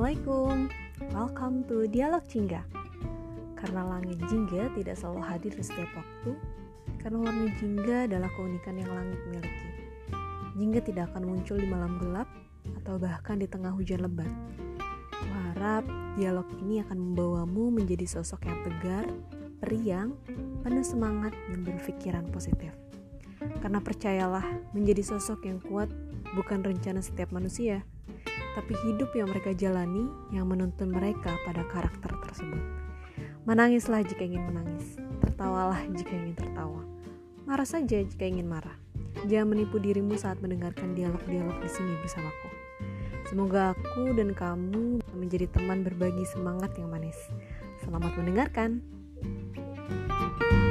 Assalamualaikum, welcome to Dialog Jingga. Karena langit jingga tidak selalu hadir di setiap waktu Karena warna jingga adalah keunikan yang langit miliki. Jingga tidak akan muncul di malam gelap Atau bahkan di tengah hujan lebat. Kuharap dialog ini akan membawamu menjadi sosok yang tegar, periang, penuh semangat, dan berpikiran positif. Karena percayalah, menjadi sosok yang kuat bukan rencana setiap manusia tapi hidup yang mereka jalani yang menuntun mereka pada karakter tersebut. Menangislah jika ingin menangis, tertawalah jika ingin tertawa, marah saja jika ingin marah. Jangan menipu dirimu saat mendengarkan dialog-dialog di sini bersamaku. Semoga aku dan kamu menjadi teman berbagi semangat yang manis. Selamat mendengarkan. thank you